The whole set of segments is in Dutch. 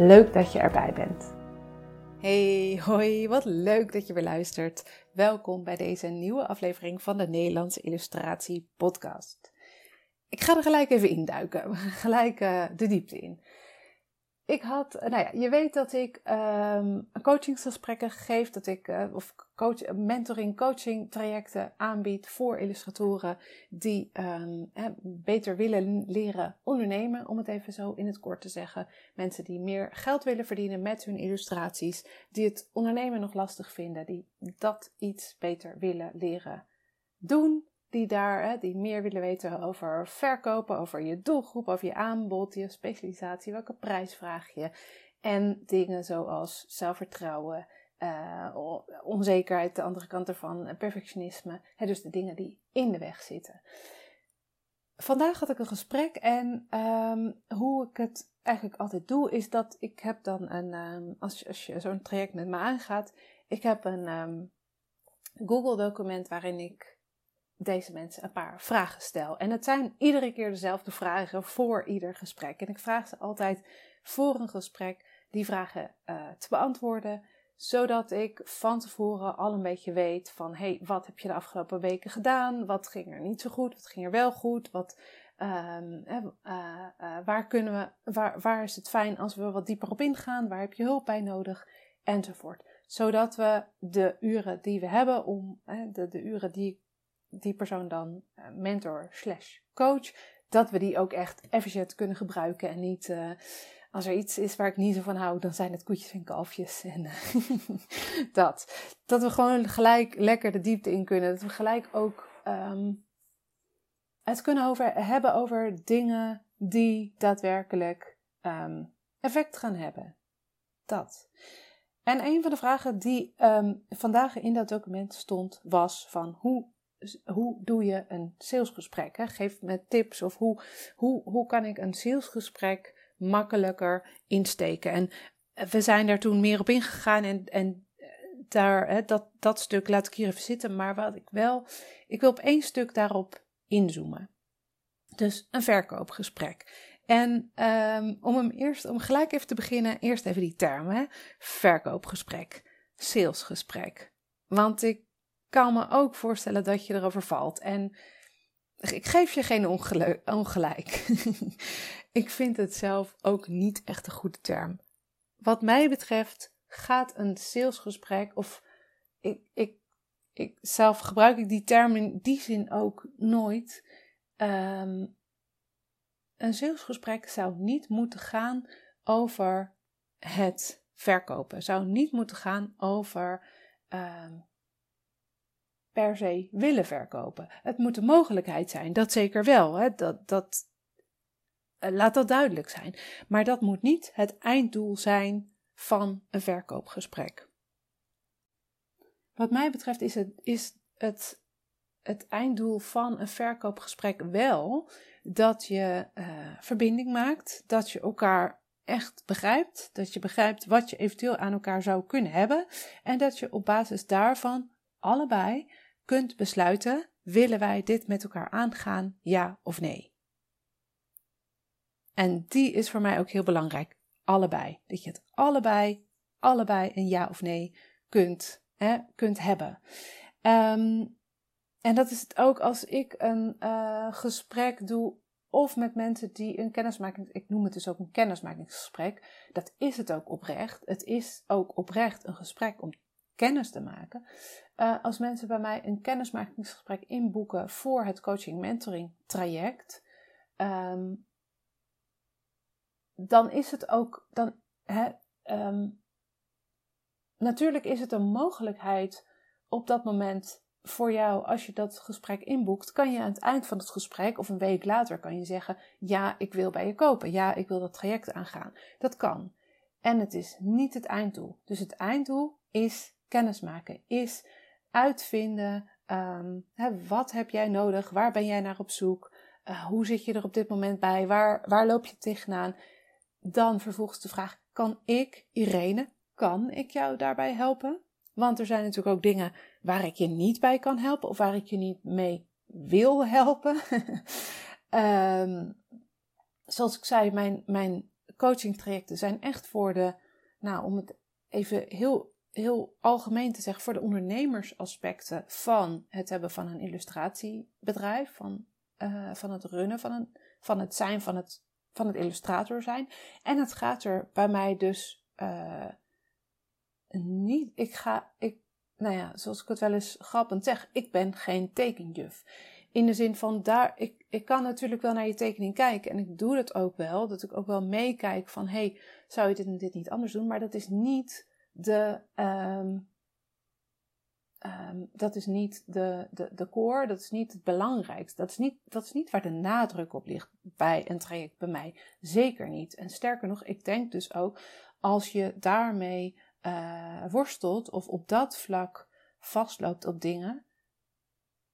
Leuk dat je erbij bent. Hey, hoi, wat leuk dat je weer luistert. Welkom bij deze nieuwe aflevering van de Nederlandse Illustratie Podcast. Ik ga er gelijk even induiken, gelijk uh, de diepte in. Ik had, eh, nou ja, je weet dat ik um, coachingsgesprekken geef, dat ik, uh, of coach, mentoring, coaching trajecten aanbied voor illustratoren die um, beter willen leren ondernemen, om het even zo in het kort te zeggen. Mensen die meer geld willen verdienen met hun illustraties, die het ondernemen nog lastig vinden, die dat iets beter willen leren doen die daar, hè, die meer willen weten over verkopen, over je doelgroep, over je aanbod, je specialisatie, welke prijs vraag je. En dingen zoals zelfvertrouwen, uh, onzekerheid, de andere kant ervan, perfectionisme. Hè, dus de dingen die in de weg zitten. Vandaag had ik een gesprek en um, hoe ik het eigenlijk altijd doe, is dat ik heb dan een, um, als je, als je zo'n traject met me aangaat, ik heb een um, Google document waarin ik deze mensen een paar vragen stel. En het zijn iedere keer dezelfde vragen voor ieder gesprek. En ik vraag ze altijd voor een gesprek die vragen uh, te beantwoorden, zodat ik van tevoren al een beetje weet van hey, wat heb je de afgelopen weken gedaan? Wat ging er niet zo goed? Wat ging er wel goed? Wat, um, uh, uh, waar, kunnen we, waar, waar is het fijn als we wat dieper op ingaan? Waar heb je hulp bij nodig? Enzovoort. Zodat we de uren die we hebben om, de, de uren die die persoon dan uh, mentor slash coach, dat we die ook echt efficiënt kunnen gebruiken en niet uh, als er iets is waar ik niet zo van hou, dan zijn het koetjes en kalfjes en uh, dat. Dat we gewoon gelijk lekker de diepte in kunnen. Dat we gelijk ook um, het kunnen over, hebben over dingen die daadwerkelijk um, effect gaan hebben. Dat. En een van de vragen die um, vandaag in dat document stond was van hoe hoe doe je een salesgesprek? Hè? Geef me tips of hoe, hoe, hoe kan ik een salesgesprek makkelijker insteken? En we zijn daar toen meer op ingegaan en, en daar, hè, dat, dat stuk laat ik hier even zitten. Maar wat ik wel, ik wil op één stuk daarop inzoomen. Dus een verkoopgesprek. En um, om hem eerst, om gelijk even te beginnen, eerst even die termen. Verkoopgesprek, salesgesprek. Want ik kan me ook voorstellen dat je erover valt. En ik geef je geen ongelijk. ik vind het zelf ook niet echt een goede term. Wat mij betreft gaat een salesgesprek, of ik, ik, ik zelf gebruik ik die term in die zin ook nooit. Um, een salesgesprek zou niet moeten gaan over het verkopen. Zou niet moeten gaan over um, per se willen verkopen. Het moet een mogelijkheid zijn, dat zeker wel. Hè? Dat, dat, uh, laat dat duidelijk zijn. Maar dat moet niet het einddoel zijn van een verkoopgesprek. Wat mij betreft is het, is het, het einddoel van een verkoopgesprek wel dat je uh, verbinding maakt, dat je elkaar echt begrijpt, dat je begrijpt wat je eventueel aan elkaar zou kunnen hebben en dat je op basis daarvan allebei kunt besluiten: willen wij dit met elkaar aangaan, ja of nee? En die is voor mij ook heel belangrijk. Allebei. Dat je het allebei, allebei een ja of nee kunt, hè, kunt hebben. Um, en dat is het ook als ik een uh, gesprek doe of met mensen die een kennismaking, ik noem het dus ook een kennismakingsgesprek, dat is het ook oprecht. Het is ook oprecht een gesprek om kennis te maken. Uh, als mensen bij mij een kennismakingsgesprek inboeken voor het coaching mentoring traject, um, dan is het ook, dan, ehm, natuurlijk is het een mogelijkheid op dat moment voor jou, als je dat gesprek inboekt, kan je aan het eind van het gesprek of een week later kan je zeggen: Ja, ik wil bij je kopen. Ja, ik wil dat traject aangaan. Dat kan. En het is niet het einddoel. Dus het einddoel is kennismaken, is uitvinden. Um, hè, wat heb jij nodig? Waar ben jij naar op zoek? Uh, hoe zit je er op dit moment bij? Waar, waar loop je tegenaan? Dan vervolgens de vraag: Kan ik, Irene, kan ik jou daarbij helpen? Want er zijn natuurlijk ook dingen waar ik je niet bij kan helpen of waar ik je niet mee wil helpen. um, zoals ik zei, mijn, mijn coaching trajecten zijn echt voor de, nou om het even heel, heel algemeen te zeggen, voor de ondernemersaspecten van het hebben van een illustratiebedrijf, van, uh, van het runnen, van, een, van het zijn, van het, van het illustrator zijn. En het gaat er bij mij dus uh, niet, ik ga, ik, nou ja, zoals ik het wel eens grappend zeg, ik ben geen tekenjuf. In de zin van daar, ik, ik kan natuurlijk wel naar je tekening kijken en ik doe dat ook wel, dat ik ook wel meekijk van, hey, zou je dit en dit niet anders doen? Maar dat is niet de, um, um, dat is niet de, de, de core, dat is niet het belangrijkste. Dat is niet, dat is niet waar de nadruk op ligt bij een traject bij mij. Zeker niet. En sterker nog, ik denk dus ook, als je daarmee uh, worstelt of op dat vlak vastloopt op dingen,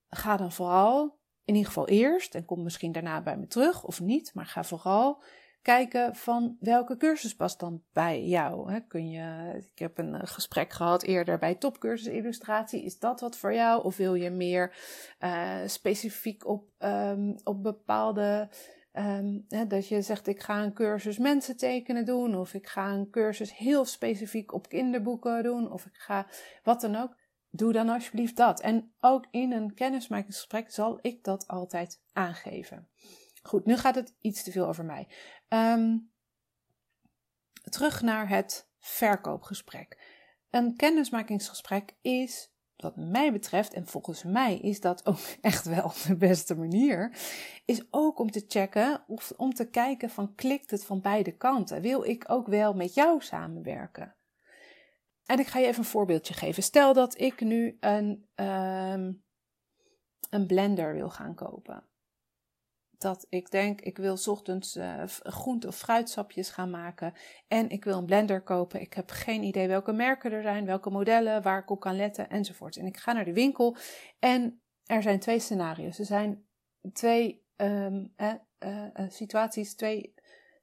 ga dan vooral, in ieder geval eerst, en kom misschien daarna bij me terug of niet, maar ga vooral kijken van welke cursus past dan bij jou. kun je, ik heb een gesprek gehad eerder bij topcursus illustratie. Is dat wat voor jou? Of wil je meer uh, specifiek op, um, op bepaalde Um, hè, dat je zegt, ik ga een cursus mensen tekenen doen, of ik ga een cursus heel specifiek op kinderboeken doen, of ik ga wat dan ook. Doe dan alsjeblieft dat. En ook in een kennismakingsgesprek zal ik dat altijd aangeven. Goed, nu gaat het iets te veel over mij. Um, terug naar het verkoopgesprek. Een kennismakingsgesprek is wat mij betreft, en volgens mij is dat ook echt wel de beste manier, is ook om te checken of om te kijken van klikt het van beide kanten? Wil ik ook wel met jou samenwerken? En ik ga je even een voorbeeldje geven. Stel dat ik nu een, um, een blender wil gaan kopen dat ik denk, ik wil ochtends uh, groente- of fruitsapjes gaan maken en ik wil een blender kopen. Ik heb geen idee welke merken er zijn, welke modellen, waar ik op kan letten enzovoort. En ik ga naar de winkel en er zijn twee scenario's. Er zijn twee um, eh, uh, situaties, twee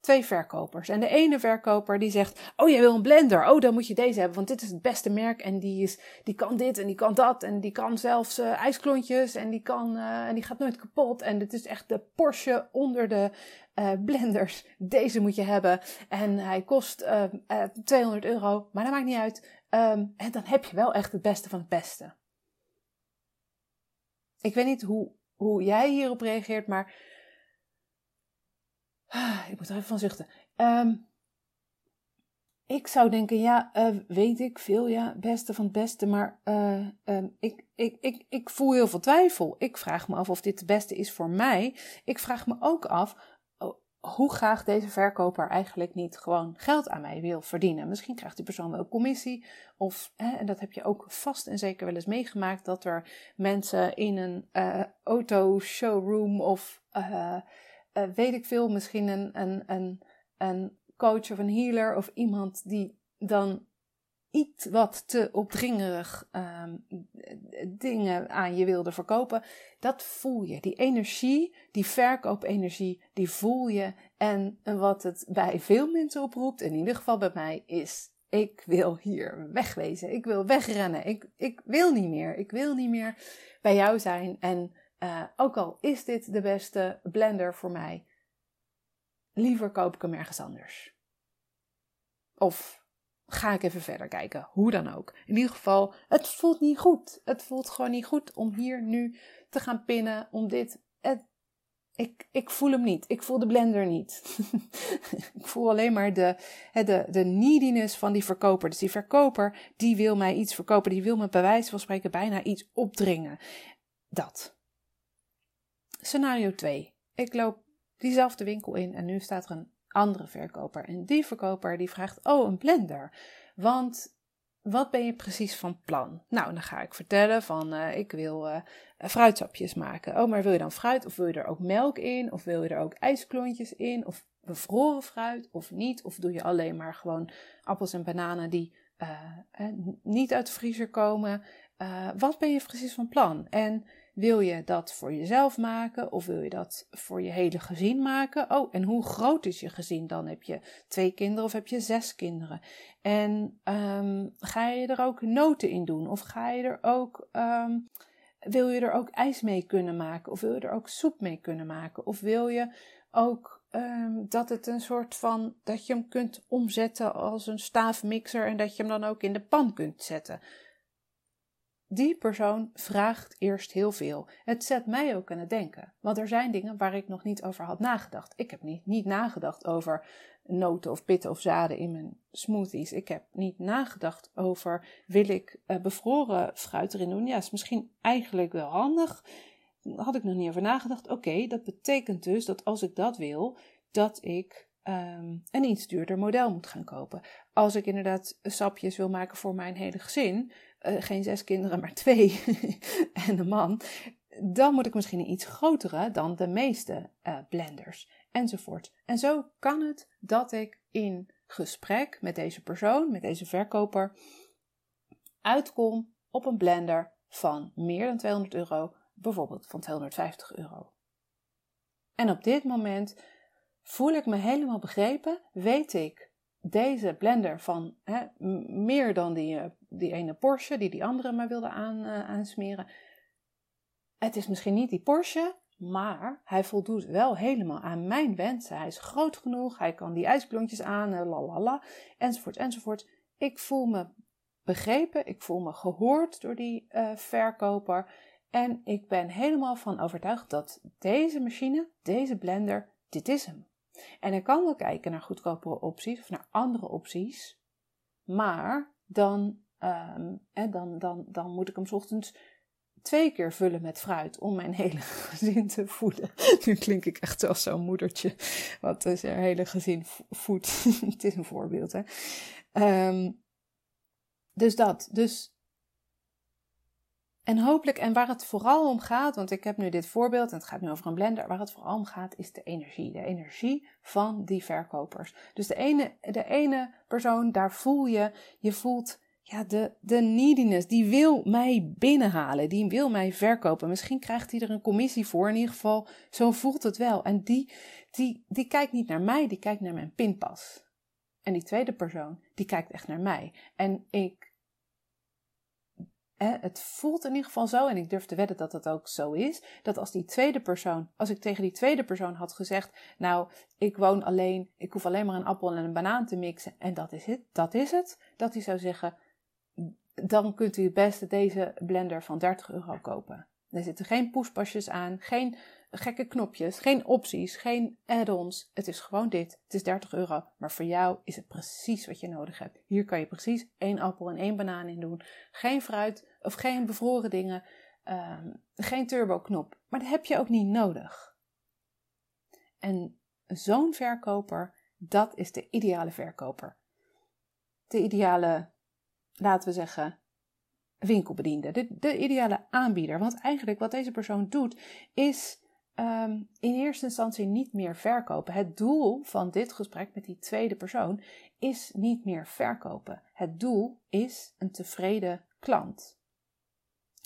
twee verkopers. En de ene verkoper die zegt: Oh, jij wil een blender. Oh, dan moet je deze hebben, want dit is het beste merk. En die, is, die kan dit en die kan dat. En die kan zelfs uh, ijsklontjes. En die, kan, uh, en die gaat nooit kapot. En dit is echt de Porsche onder de uh, blenders. Deze moet je hebben. En hij kost 200 euro, maar dat maakt niet uit. Um, en dan heb je wel echt het beste van het beste. Ik weet niet hoe, hoe jij hierop reageert, maar ik moet er even van zuchten. Um, ik zou denken, ja, uh, weet ik veel, ja, beste van het beste, maar uh, um, ik, ik, ik, ik voel heel veel twijfel. Ik vraag me af of dit het beste is voor mij. Ik vraag me ook af hoe graag deze verkoper eigenlijk niet gewoon geld aan mij wil verdienen. Misschien krijgt die persoon wel commissie, of, hè, en dat heb je ook vast en zeker wel eens meegemaakt, dat er mensen in een uh, auto-showroom of uh, weet ik veel, misschien een, een, een, een coach of een healer of iemand die dan iets wat te opdringerig um, dingen aan je wilde verkopen, dat voel je. Die energie, die verkoopenergie, die voel je. En wat het bij veel mensen oproept, in ieder geval bij mij, is: ik wil hier wegwezen. Ik wil wegrennen. Ik, ik wil niet meer. Ik wil niet meer bij jou zijn. En uh, ook al is dit de beste blender voor mij, liever koop ik hem ergens anders. Of ga ik even verder kijken, hoe dan ook. In ieder geval, het voelt niet goed. Het voelt gewoon niet goed om hier nu te gaan pinnen, om dit. Ik, ik voel hem niet. Ik voel de blender niet. ik voel alleen maar de, de, de neediness van die verkoper. Dus die verkoper, die wil mij iets verkopen. Die wil me bij wijze van spreken bijna iets opdringen. Dat. Scenario 2. Ik loop diezelfde winkel in en nu staat er een andere verkoper. En die verkoper die vraagt, oh, een blender. Want wat ben je precies van plan? Nou, dan ga ik vertellen van uh, ik wil uh, fruitsapjes maken. Oh, maar wil je dan fruit of wil je er ook melk in? Of wil je er ook ijsklontjes in? Of bevroren fruit of niet? Of doe je alleen maar gewoon appels en bananen die uh, niet uit de vriezer komen? wat ben je precies van plan? En wil je dat voor jezelf maken of wil je dat voor je hele gezin maken? Oh, en hoe groot is je gezin dan? Heb je twee kinderen of heb je zes kinderen? En um, ga je er ook noten in doen? Of ga je er ook, um, wil je er ook ijs mee kunnen maken? Of wil je er ook soep mee kunnen maken? Of wil je ook um, dat het een soort van, dat je hem kunt omzetten als een staafmixer en dat je hem dan ook in de pan kunt zetten? Die persoon vraagt eerst heel veel. Het zet mij ook aan het denken. Want er zijn dingen waar ik nog niet over had nagedacht. Ik heb niet, niet nagedacht over noten of pitten of zaden in mijn smoothies. Ik heb niet nagedacht over wil ik uh, bevroren fruit erin doen. Ja, is misschien eigenlijk wel handig. Had ik nog niet over nagedacht. Oké, dat betekent dus dat als ik dat wil, dat ik um, een iets duurder model moet gaan kopen. Als ik inderdaad sapjes wil maken voor mijn hele gezin, uh, geen zes kinderen, maar twee en een man, dan moet ik misschien een iets grotere dan de meeste uh, blenders enzovoort. En zo kan het dat ik in gesprek met deze persoon, met deze verkoper, uitkom op een blender van meer dan 200 euro, bijvoorbeeld van 250 euro. En op dit moment voel ik me helemaal begrepen, weet ik deze blender van hè, meer dan die, eh, die ene Porsche die die andere maar wilde uh, aansmeren. Het is misschien niet die Porsche, maar hij voldoet wel helemaal aan mijn wensen. Hij is groot genoeg, hij kan die ijsklontjes aan, uh, lalala, enzovoort, enzovoort. Ik voel me begrepen, ik voel me gehoord door die verkoper. En ik ben helemaal van overtuigd dat deze machine, deze blender, dit is hem. En ik kan wel kijken naar goedkopere opties of naar andere opties. Maar dan, um, dan, dan, dan moet ik hem ochtends twee keer vullen met fruit om mijn hele gezin te voeden. Nu klink ik echt als zo'n moedertje wat zijn hele gezin voedt. Het is een voorbeeld, hè. Um, dus dat. Dus en hopelijk, en waar het vooral om gaat, want ik heb nu dit voorbeeld en het gaat nu over een blender, waar het vooral om gaat is de energie. De energie van die verkopers. Dus de ene, de ene persoon, daar voel je, je voelt ja, de, de neediness, die wil mij binnenhalen, die wil mij verkopen. Misschien krijgt hij er een commissie voor, in ieder geval, zo voelt het wel. En die, die, die kijkt niet naar mij, die kijkt naar mijn pinpas. En die tweede persoon, die kijkt echt naar mij. En ik het voelt in ieder geval zo, en ik durf te wedden dat dat ook zo is, dat als die tweede persoon, als ik tegen die tweede persoon had gezegd, nou, ik woon alleen, ik hoef alleen maar een appel en een banaan te mixen en dat is het, dat is het, dat hij zou zeggen, dan kunt u het beste deze blender van 30 euro kopen. Er zitten geen poespasjes aan, geen gekke knopjes, geen opties, geen add-ons. Het is gewoon dit. Het is 30 euro. Maar voor jou is het precies wat je nodig hebt. Hier kan je precies één appel en één banaan in doen. Geen fruit of geen bevroren dingen. Um, geen turbo-knop. Maar dat heb je ook niet nodig. En zo'n verkoper, dat is de ideale verkoper. De ideale, laten we zeggen, winkelbediende. De, de ideale aanbieder. Want eigenlijk wat deze persoon doet, is um, in eerste instantie niet meer verkopen. Het doel van dit gesprek met die tweede persoon is niet meer verkopen. Het doel is een tevreden klant.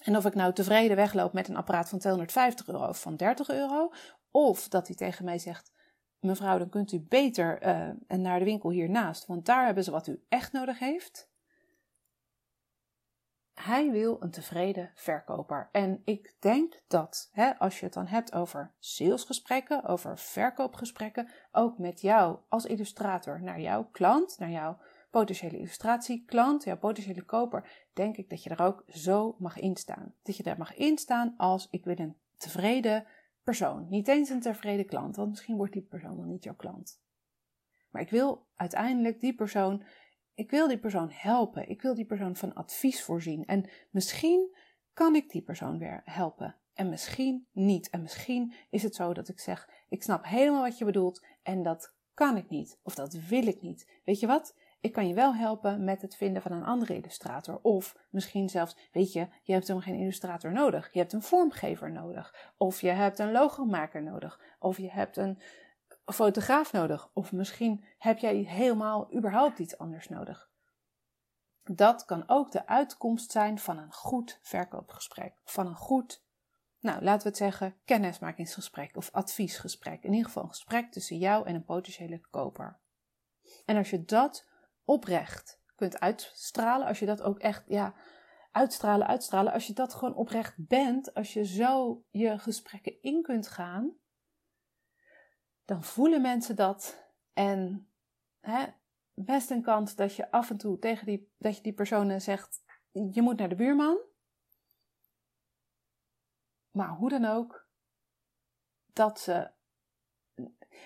En of ik nou tevreden wegloop met een apparaat van 250 euro of van 30 euro, of dat hij tegen mij zegt: Mevrouw, dan kunt u beter uh, naar de winkel hiernaast, want daar hebben ze wat u echt nodig heeft. Hij wil een tevreden verkoper. En ik denk dat hè, als je het dan hebt over salesgesprekken, over verkoopgesprekken, ook met jou als illustrator naar jouw klant, naar jouw potentiële illustratieklant, jouw potentiële koper, denk ik dat je er ook zo mag instaan. Dat je daar mag instaan als ik wil een tevreden persoon. Niet eens een tevreden klant, want misschien wordt die persoon dan niet jouw klant. Maar ik wil uiteindelijk die persoon ik wil die persoon helpen. Ik wil die persoon van advies voorzien. En misschien kan ik die persoon weer helpen. En misschien niet. En misschien is het zo dat ik zeg: Ik snap helemaal wat je bedoelt. En dat kan ik niet of dat wil ik niet. Weet je wat? Ik kan je wel helpen met het vinden van een andere illustrator. Of misschien zelfs, weet je, je hebt helemaal geen illustrator nodig. Je hebt een vormgever nodig. Of je hebt een logomaker nodig. Of je hebt een fotograaf nodig. Of misschien heb jij helemaal überhaupt iets anders nodig. Dat kan ook de uitkomst zijn van een goed verkoopgesprek. Van een goed, nou laten we het zeggen, kennismakingsgesprek of adviesgesprek. In ieder geval een gesprek tussen jou en een potentiële koper. En als je dat oprecht kunt uitstralen, als je dat ook echt, ja, uitstralen, uitstralen, als je dat gewoon oprecht bent, als je zo je gesprekken in kunt gaan, dan voelen mensen dat. En hè, best een kans dat je af en toe tegen die, dat je die personen zegt: je moet naar de buurman. Maar hoe dan ook, dat ze.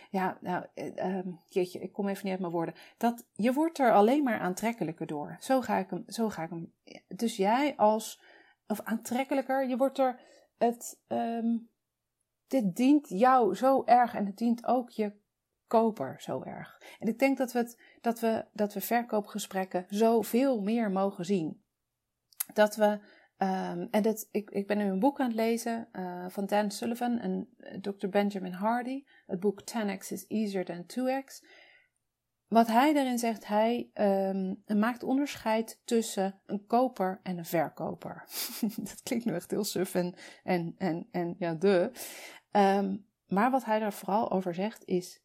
Ja, nou, uh, jeetje, ik kom even niet uit mijn woorden. Dat, je wordt er alleen maar aantrekkelijker door. Zo ga ik hem. Zo ga ik hem dus jij als. Of aantrekkelijker, je wordt er. Het, um, dit dient jou zo erg en het dient ook je koper zo erg. En ik denk dat we, het, dat we, dat we verkoopgesprekken zoveel meer mogen zien. Dat we, um, en dat, ik, ik ben nu een boek aan het lezen uh, van Dan Sullivan en eh, Dr. Benjamin Hardy. Het boek 10x is easier than 2x. Wat hij daarin zegt, hij um, maakt onderscheid tussen een koper en een verkoper. dat klinkt nu echt heel suf en, en, en, en ja, de. Um, maar wat hij daar vooral over zegt is: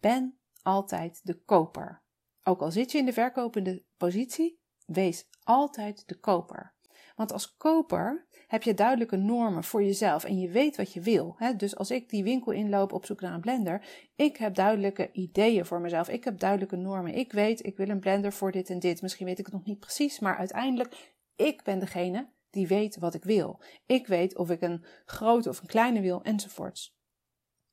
ben altijd de koper. Ook al zit je in de verkopende positie, wees altijd de koper. Want als koper heb je duidelijke normen voor jezelf en je weet wat je wil. Dus als ik die winkel inloop op zoek naar een blender, ik heb duidelijke ideeën voor mezelf. Ik heb duidelijke normen. Ik weet, ik wil een blender voor dit en dit. Misschien weet ik het nog niet precies, maar uiteindelijk, ik ben degene die weet wat ik wil. Ik weet of ik een grote of een kleine wil enzovoorts.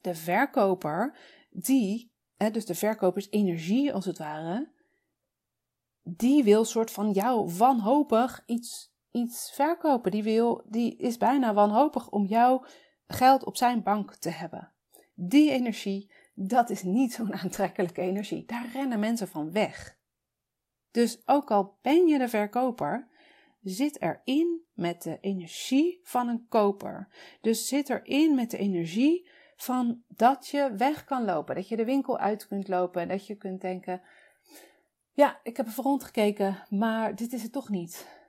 De verkoper, die, dus de verkoper is energie als het ware, die wil soort van jou wanhopig iets, iets verkopen. Die, wil, die is bijna wanhopig om jouw geld op zijn bank te hebben. Die energie, dat is niet zo'n aantrekkelijke energie. Daar rennen mensen van weg. Dus ook al ben je de verkoper, zit erin met de energie van een koper. Dus zit erin met de energie van dat je weg kan lopen, dat je de winkel uit kunt lopen, dat je kunt denken: ja, ik heb even rondgekeken, maar dit is het toch niet.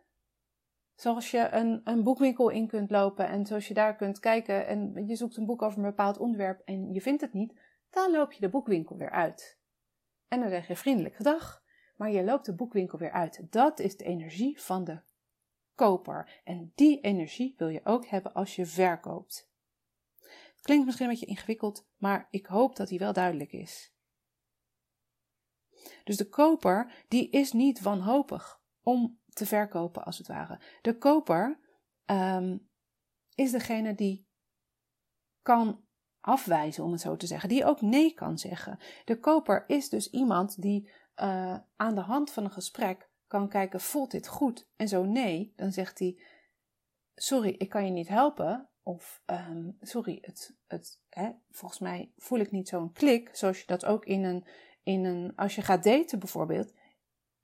Zoals je een, een boekwinkel in kunt lopen en zoals je daar kunt kijken en je zoekt een boek over een bepaald onderwerp en je vindt het niet, dan loop je de boekwinkel weer uit. En dan zeg je vriendelijk gedag, maar je loopt de boekwinkel weer uit. Dat is de energie van de koper. En die energie wil je ook hebben als je verkoopt. Klinkt misschien een beetje ingewikkeld, maar ik hoop dat die wel duidelijk is. Dus de koper, die is niet wanhopig om te verkopen, als het ware. De koper um, is degene die kan afwijzen, om het zo te zeggen, die ook nee kan zeggen. De koper is dus iemand die uh, aan de hand van een gesprek kan kijken, voelt dit goed? En zo nee, dan zegt hij, sorry, ik kan je niet helpen. Of um, sorry, het, het, hè, volgens mij voel ik niet zo'n klik, zoals je dat ook in een, in een, als je gaat daten bijvoorbeeld,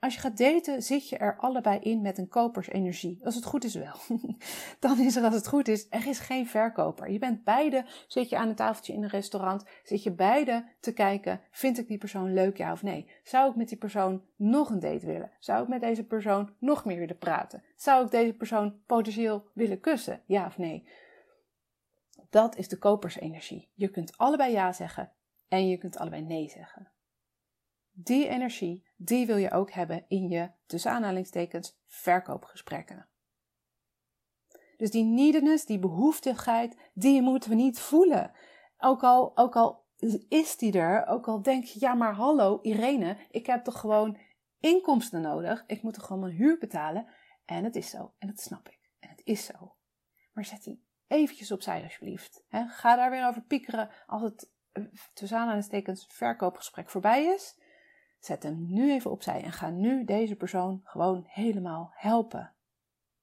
als je gaat daten, zit je er allebei in met een kopersenergie. Als het goed is wel. Dan is er als het goed is, er is geen verkoper. Je bent beide, zit je aan een tafeltje in een restaurant, zit je beide te kijken, vind ik die persoon leuk ja of nee? Zou ik met die persoon nog een date willen? Zou ik met deze persoon nog meer willen praten? Zou ik deze persoon potentieel willen kussen? Ja of nee? Dat is de kopersenergie. Je kunt allebei ja zeggen en je kunt allebei nee zeggen. Die energie, die wil je ook hebben in je, tussen aanhalingstekens, verkoopgesprekken. Dus die neediness, die behoeftigheid, die moeten we niet voelen. Ook al, ook al is die er, ook al denk je, ja maar hallo Irene, ik heb toch gewoon inkomsten nodig, ik moet toch gewoon mijn huur betalen. En het is zo, en dat snap ik, en het is zo. Maar zet die eventjes opzij alsjeblieft. ga daar weer over piekeren als het eh, tussen aanhalingstekens verkoopgesprek voorbij is. Zet hem nu even opzij en ga nu deze persoon gewoon helemaal helpen.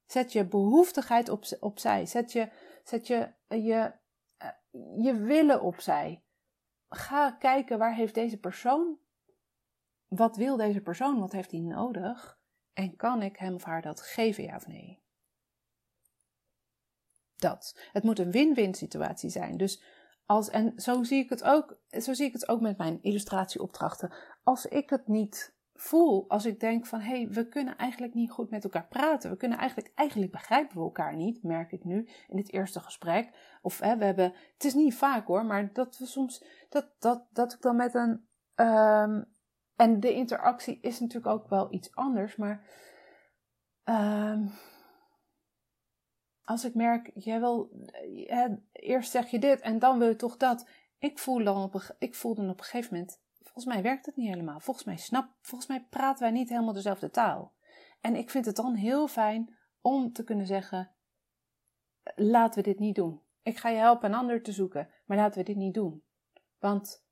Zet je behoeftigheid op, opzij. Zet je, zet je, je, eh, je willen opzij. ga kijken waar heeft deze persoon, wat wil deze persoon, wat heeft hij nodig en kan ik hem of haar dat geven, ja of nee? Dat. Het moet een win-win situatie zijn. Dus als, en zo zie ik het ook, zo zie ik het ook met mijn illustratieopdrachten. Als ik het niet voel, als ik denk van hé, hey, we kunnen eigenlijk niet goed met elkaar praten. We kunnen eigenlijk, eigenlijk begrijpen we elkaar niet, merk ik nu in dit eerste gesprek. Of hè, we hebben, het is niet vaak hoor, maar dat we soms, dat, dat, dat ik dan met een, um, en de interactie is natuurlijk ook wel iets anders, maar um, als ik merk, jij wil, eerst zeg je dit en dan wil je toch dat. Ik voel dan op, ik voel dan op een gegeven moment Volgens mij werkt het niet helemaal. Volgens mij snap, volgens mij praten wij niet helemaal dezelfde taal. En ik vind het dan heel fijn om te kunnen zeggen: laten we dit niet doen. Ik ga je helpen een ander te zoeken, maar laten we dit niet doen. Want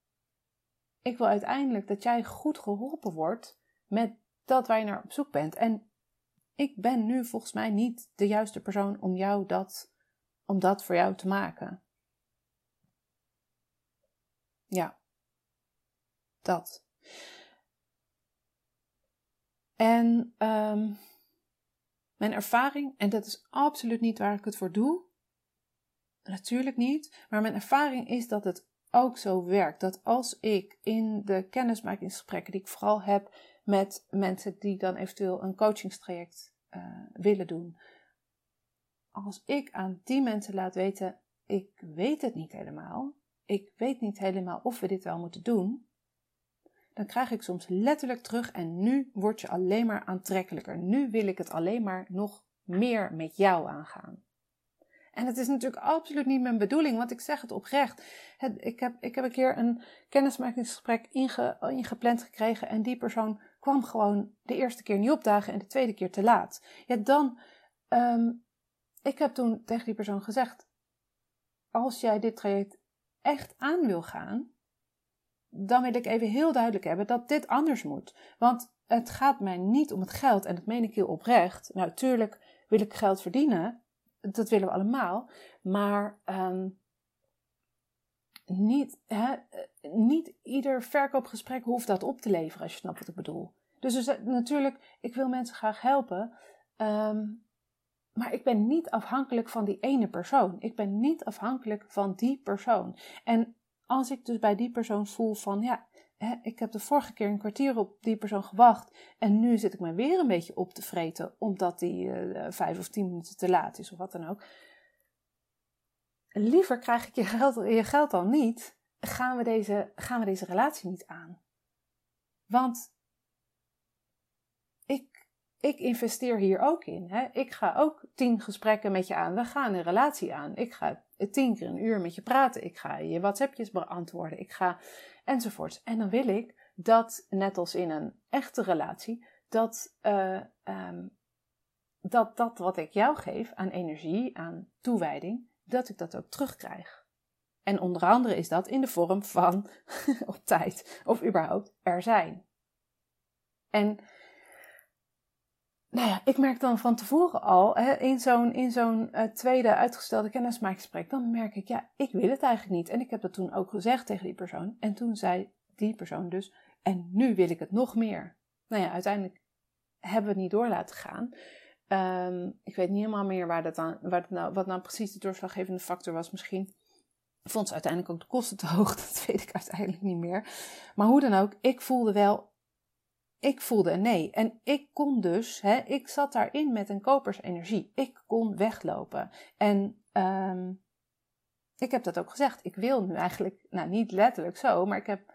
ik wil uiteindelijk dat jij goed geholpen wordt met dat waar je naar op zoek bent. En ik ben nu volgens mij niet de juiste persoon om jou dat, om dat voor jou te maken. Ja. Dat. En um, mijn ervaring, en dat is absoluut niet waar ik het voor doe, natuurlijk niet, maar mijn ervaring is dat het ook zo werkt. Dat als ik in de kennismakingsgesprekken die ik vooral heb met mensen die dan eventueel een coachingstraject uh, willen doen, als ik aan die mensen laat weten, ik weet het niet helemaal, ik weet niet helemaal of we dit wel moeten doen, dan krijg ik soms letterlijk terug en nu word je alleen maar aantrekkelijker. Nu wil ik het alleen maar nog meer met jou aangaan. En het is natuurlijk absoluut niet mijn bedoeling, want ik zeg het oprecht. ik, heb, ik heb een keer een kennismakingsgesprek inge, ingepland gekregen en die persoon kwam gewoon de eerste keer niet opdagen en de tweede keer te laat. Ja, dan, um, ik heb toen tegen die persoon gezegd, als jij dit traject echt aan wil gaan, dan wil ik even heel duidelijk hebben dat dit anders moet. Want het gaat mij niet om het geld, en dat meen ik heel oprecht. Nou, wil ik geld verdienen, dat willen we allemaal, maar um, niet, hè, niet ieder verkoopgesprek hoeft dat op te leveren, als je snapt wat ik bedoel. Dus, dus natuurlijk, ik wil mensen graag helpen, um, maar ik ben niet afhankelijk van die ene persoon. Ik ben niet afhankelijk van die persoon. En als ik dus bij die persoon voel van, ja, hè, ik heb de vorige keer een kwartier op die persoon gewacht en nu zit ik me weer een beetje op te vreten omdat die uh, vijf of tien minuten te laat is of wat dan ook. Liever krijg ik je geld, je geld dan niet, gaan we, deze, gaan we deze relatie niet aan. Want ik, ik investeer hier ook in. Hè? Ik ga ook tien gesprekken met je aan. We gaan een relatie aan. Ik ga tien keer een uur met je praten. Ik ga je WhatsAppjes beantwoorden. Ik ga enzovoorts. En dan wil ik dat, net als in een echte relatie, dat, uh, um, dat dat wat ik jou geef aan energie, aan toewijding, dat ik dat ook terugkrijg. En onder andere is dat in de vorm van op tijd of überhaupt er zijn. En nou ja, ik merk dan van tevoren al, hè, in zo'n, in zo'n uh, tweede uitgestelde kennismakingsgesprek, dan merk ik, ja, ik wil het eigenlijk niet. En ik heb dat toen ook gezegd tegen die persoon. En toen zei die persoon dus, en nu wil ik het nog meer. Nou ja, uiteindelijk hebben we het niet door laten gaan. Um, ik weet niet helemaal meer waar dat aan, nou, wat nou precies de doorslaggevende factor was. Misschien vond ze uiteindelijk ook de kosten te hoog. Dat weet ik uiteindelijk niet meer. Maar hoe dan ook, ik voelde wel, ik voelde een nee. En ik kon dus, hè, ik zat daarin met een kopersenergie. Ik kon weglopen. En um, ik heb dat ook gezegd. Ik wil nu eigenlijk, nou niet letterlijk zo, maar ik heb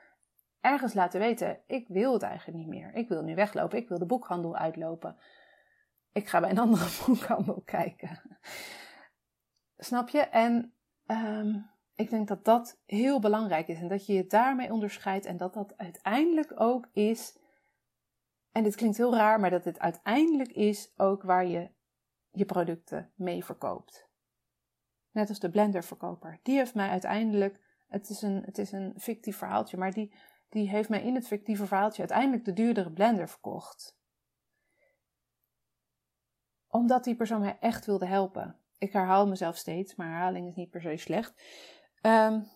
ergens laten weten, ik wil het eigenlijk niet meer. Ik wil nu weglopen. Ik wil de boekhandel uitlopen. Ik ga bij een andere boekhandel kijken. Snap je? En um, ik denk dat dat heel belangrijk is en dat je je daarmee onderscheidt en dat dat uiteindelijk ook is en dit klinkt heel raar, maar dat dit uiteindelijk is ook waar je je producten mee verkoopt. Net als de blenderverkoper. Die heeft mij uiteindelijk, het is een, het is een fictief verhaaltje, maar die, die heeft mij in het fictieve verhaaltje uiteindelijk de duurdere blender verkocht. Omdat die persoon mij echt wilde helpen. Ik herhaal mezelf steeds, maar herhaling is niet per se slecht. Um,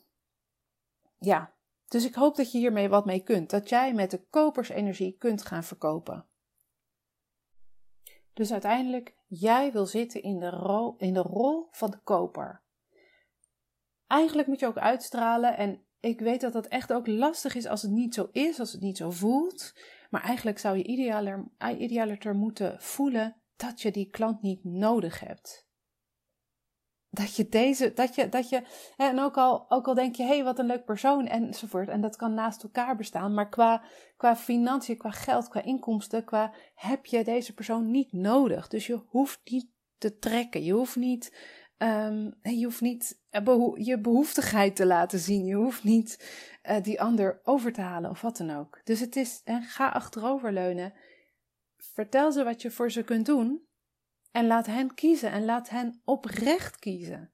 ja, Dus ik hoop dat je hiermee wat mee kunt. Dat jij met de kopersenergie kunt gaan verkopen. Dus uiteindelijk, jij wil zitten in de, rol, in de rol van de koper. Eigenlijk moet je ook uitstralen. En ik weet dat dat echt ook lastig is als het niet zo is, als het niet zo voelt. Maar eigenlijk zou je idealer, idealer moeten voelen dat je die klant niet nodig hebt dat je deze, dat je, dat je, en ook al, ook al denk je, hé, hey, wat een leuk persoon enzovoort. En dat kan naast elkaar bestaan. Maar qua, qua financiën, qua geld, qua inkomsten, qua heb je deze persoon niet nodig. Dus je hoeft niet te trekken. Je hoeft niet, um, je hoeft niet je behoeftigheid te laten zien. Je hoeft niet uh, die ander over te halen of wat dan ook. Dus het is, en ga achteroverleunen. Vertel ze wat je voor ze kunt doen. En laat hen kiezen en laat hen oprecht kiezen.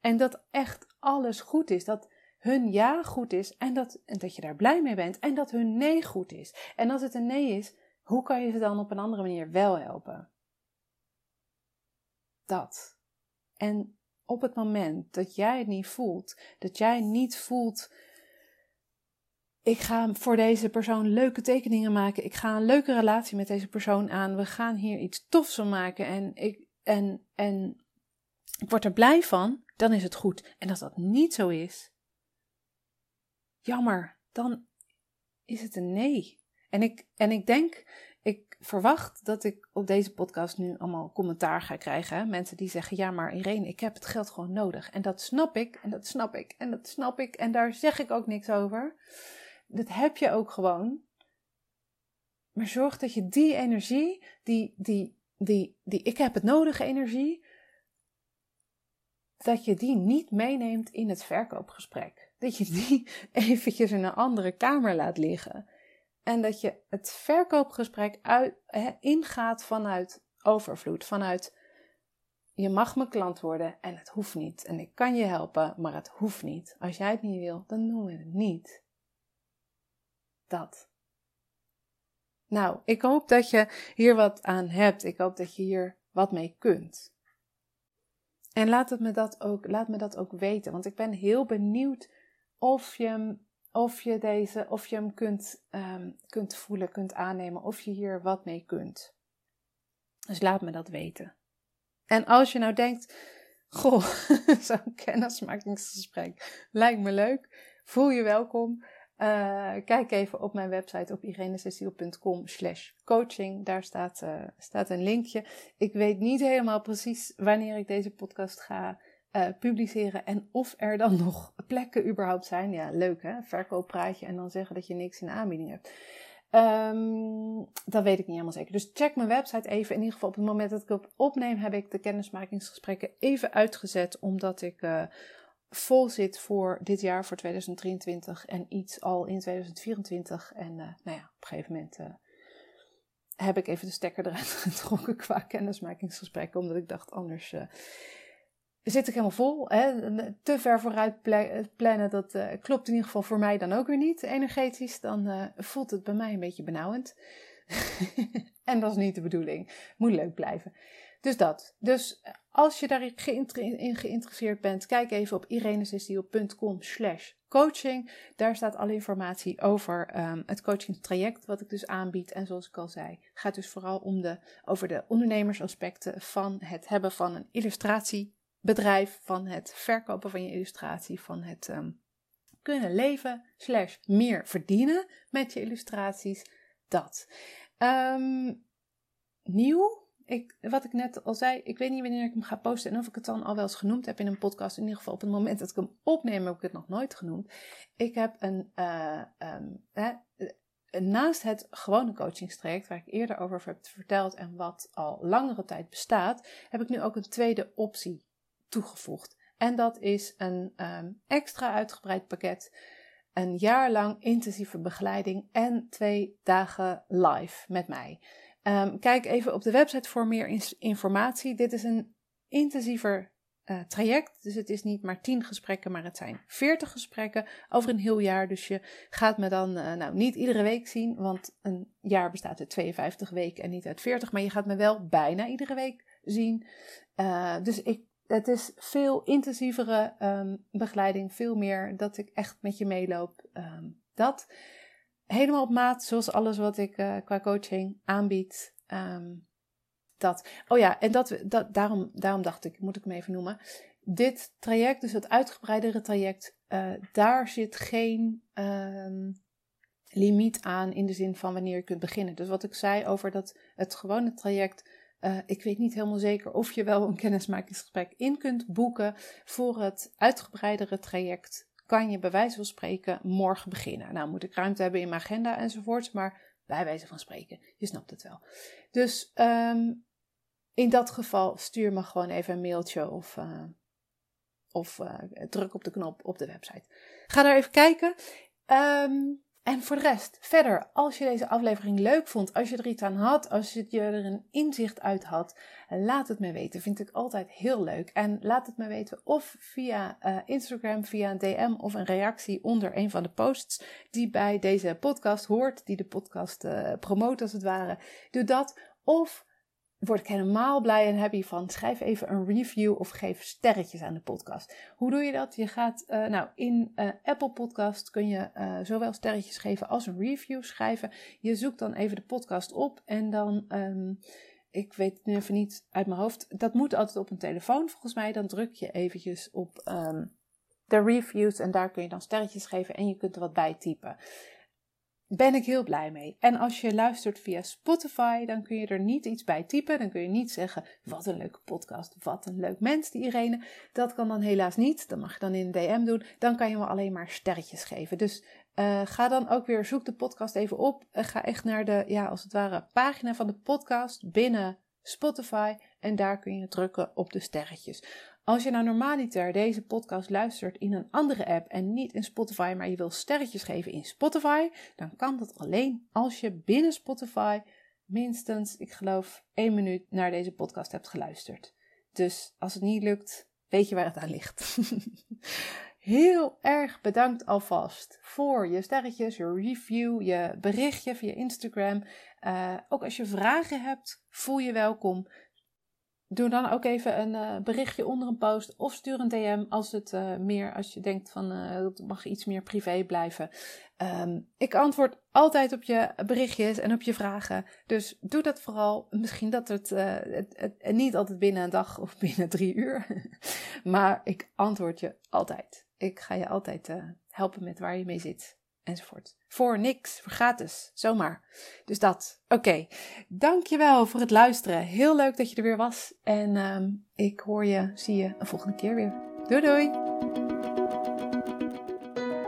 En dat echt alles goed is. Dat hun ja goed is en dat, en dat je daar blij mee bent. En dat hun nee goed is. En als het een nee is, hoe kan je ze dan op een andere manier wel helpen? Dat. En op het moment dat jij het niet voelt, dat jij niet voelt ik ga voor deze persoon leuke tekeningen maken. Ik ga een leuke relatie met deze persoon aan. We gaan hier iets tofs van maken. En ik, en, en ik word er blij van. Dan is het goed. En als dat niet zo is, jammer. Dan is het een nee. En ik, en ik denk, ik verwacht dat ik op deze podcast nu allemaal commentaar ga krijgen. Mensen die zeggen: Ja, maar Irene, ik heb het geld gewoon nodig. En dat snap ik, en dat snap ik, en dat snap ik. En daar zeg ik ook niks over dat heb je ook gewoon. Maar zorg dat je die energie, die, die, die, die ik heb het nodige energie, dat je die niet meeneemt in het verkoopgesprek. Dat je die eventjes in een andere kamer laat liggen. En dat je het verkoopgesprek uit, ingaat vanuit overvloed, vanuit je mag mijn klant worden en het hoeft niet. En ik kan je helpen, maar het hoeft niet. Als jij het niet wil, dan doen we het niet dat. Nou, ik hoop dat je hier wat aan hebt. Ik hoop dat je hier wat mee kunt. En laat, het me dat ook, laat me dat ook weten, want ik ben heel benieuwd of je of je deze, of je hem kunt, um, kunt voelen, kunt aannemen, of je hier wat mee kunt. Dus laat me dat weten. En als je nou denkt, goh, zo'n kennismakingsgesprek lijkt me leuk, voel je welkom. Uh, kijk even op mijn website op irenececiel.com slash coaching. Daar staat, uh, staat een linkje. Ik weet niet helemaal precies wanneer ik deze podcast ga uh, publiceren en of er dan nog plekken überhaupt zijn. Ja, leuk hè, verkooppraatje en dan zeggen dat je niks in aanbieding hebt. Um, dat weet ik niet helemaal zeker. Dus check mijn website even. In ieder geval op het moment dat ik op opneem heb ik de kennismakingsgesprekken even uitgezet. Omdat ik vol zit voor dit jaar, voor 2023 en iets al in 2024. En uh, nou ja, op een gegeven moment uh, heb ik even de stekker eruit getrokken qua kennismakingsgesprekken, omdat ik dacht anders uh, zit ik helemaal vol. Hè? Te ver vooruit plannen, dat klopt in ieder geval voor mij dan ook weer niet energetisch. Dan voelt het bij mij een beetje benauwend. en dat is niet de bedoeling. Moet leuk blijven. Dus dat. Dus eh, als je daarin geïnteresseerd bent, kijk even op irenesestiel.com slash coaching. Daar staat alle informatie over um, het coachingstraject wat ik dus aanbied. En zoals ik al zei, gaat dus vooral om de, over de ondernemersaspecten van het hebben van een illustratiebedrijf, van het verkopen van je illustratie, van het um, kunnen leven slash meer verdienen met je illustraties. Dat. Um, nieuw ik, wat ik net al zei, ik weet niet wanneer ik hem ga posten en of ik het dan al wel eens genoemd heb in een podcast. In ieder geval op het moment dat ik hem opneem heb ik het nog nooit genoemd. Ik heb een, uh, um, naast het gewone coachingstraject waar ik eerder over heb verteld en wat al langere tijd bestaat, heb ik nu ook een tweede optie toegevoegd. En dat is een um, extra uitgebreid pakket een jaar lang intensieve begeleiding en twee dagen live met mij. Um, kijk even op de website voor meer informatie. Dit is een intensiever uh, traject. Dus het is niet maar 10 gesprekken, maar het zijn 40 gesprekken over een heel jaar. Dus je gaat me dan uh, nou, niet iedere week zien, want een jaar bestaat uit 52 weken en niet uit 40. Maar je gaat me wel bijna iedere week zien. Uh, dus ik, het is veel intensievere um, begeleiding, veel meer dat ik echt met je meeloop. Um, dat helemaal op maat, zoals alles wat ik uh, qua coaching aanbied. Ehm, dat. Oh ja, en dat, dat, daarom, daarom dacht ik, moet ik hem even noemen. Dit traject, dus het uitgebreidere traject, uh, daar zit geen um, limiet aan in de zin van wanneer je kunt beginnen. Dus wat ik zei over dat het gewone traject, uh, ik weet niet helemaal zeker of je wel een kennismakingsgesprek in kunt boeken voor het uitgebreidere traject. Kan je bij wijze van spreken morgen beginnen? Nou, moet ik ruimte hebben in mijn agenda enzovoorts, maar bij wijze van spreken, je snapt het wel. Dus um, in dat geval stuur me gewoon even een mailtje of, uh, of uh, druk op de knop op de website. Ga daar even kijken. Um, en voor de rest, verder, als je deze aflevering leuk vond, als je er iets aan had, als je er een inzicht uit had, laat het me weten. Vind ik altijd heel leuk. En laat het me weten of via uh, Instagram, via een DM of een reactie onder een van de posts die bij deze podcast hoort, die de podcast uh, als het ware. Doe dat. Of word ik helemaal blij en happy van. Schrijf even een review of geef sterretjes aan de podcast. Hoe doe je dat? Je gaat, uh, nou, in uh, Apple Podcast kun je uh, zowel sterretjes geven als een review schrijven. Je zoekt dan even de podcast op en dan, um, ik weet het nu even niet uit mijn hoofd. Dat moet altijd op een telefoon volgens mij. Dan druk je eventjes op um, de reviews en daar kun je dan sterretjes geven en je kunt er wat bij typen ben ik heel blij mee. En als je luistert via Spotify, dan kun je er niet iets bij typen. Dan kun je niet zeggen, wat een leuke podcast, wat een leuk mens, die Irene. Dat kan dan helaas niet. Dat mag je dan in een DM doen. Dan kan je me alleen maar sterretjes geven. Dus uh, ga dan ook weer, zoek de podcast even op. Uh, ga echt naar de, ja, als het ware, pagina van de podcast binnen Spotify. En daar kun je drukken op de sterretjes. Als je nou normaliter deze podcast luistert in een andere app en niet in Spotify, maar je wil sterretjes geven in Spotify, dan kan dat alleen als je binnen Spotify minstens, ik geloof, één minuut naar deze podcast hebt geluisterd. Dus als het niet lukt, weet je waar het aan ligt. Heel erg bedankt alvast voor je sterretjes, je review, je berichtje via Instagram. Uh, ook als je vragen hebt, voel je welkom doe dan ook even een uh, berichtje onder een post of stuur een DM als het uh, meer, als je denkt van uh, het mag iets meer privé blijven. Um, ik antwoord altijd op je berichtjes en op je vragen. Dus doe dat vooral. Misschien dat het, het niet altijd binnen een dag of binnen drie uur. maar ik antwoord je altijd. Ik ga je altijd helpen met waar je mee zit enzovoort. Voor niks, voor gratis, zomaar. Dus dat. Oké, okay. dankjewel voor het luisteren. Heel leuk dat je er weer was. En um, ik hoor je, zie je een volgende keer weer. Doei doei!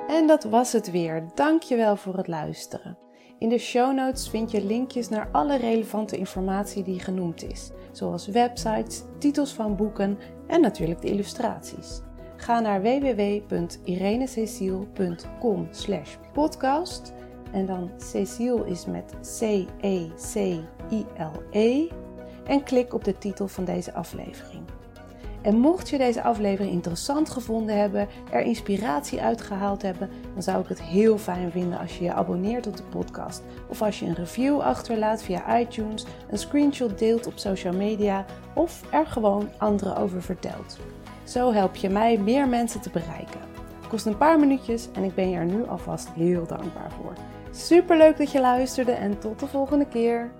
En dat was het weer. Dankjewel voor het luisteren. In de show notes vind je linkjes naar alle relevante informatie die genoemd is, zoals websites, titels van boeken en natuurlijk de illustraties. Ga naar www.irenececiel.com slash podcast. En dan Cecile is met C-E-C-I-L-E. En klik op de titel van deze aflevering. En mocht je deze aflevering interessant gevonden hebben, er inspiratie uitgehaald hebben, dan zou ik het heel fijn vinden als je je abonneert op de podcast. Of als je een review achterlaat via iTunes, een screenshot deelt op social media of er gewoon anderen over vertelt. Zo help je mij meer mensen te bereiken. Het kost een paar minuutjes en ik ben je er nu alvast heel dankbaar voor. Super leuk dat je luisterde en tot de volgende keer.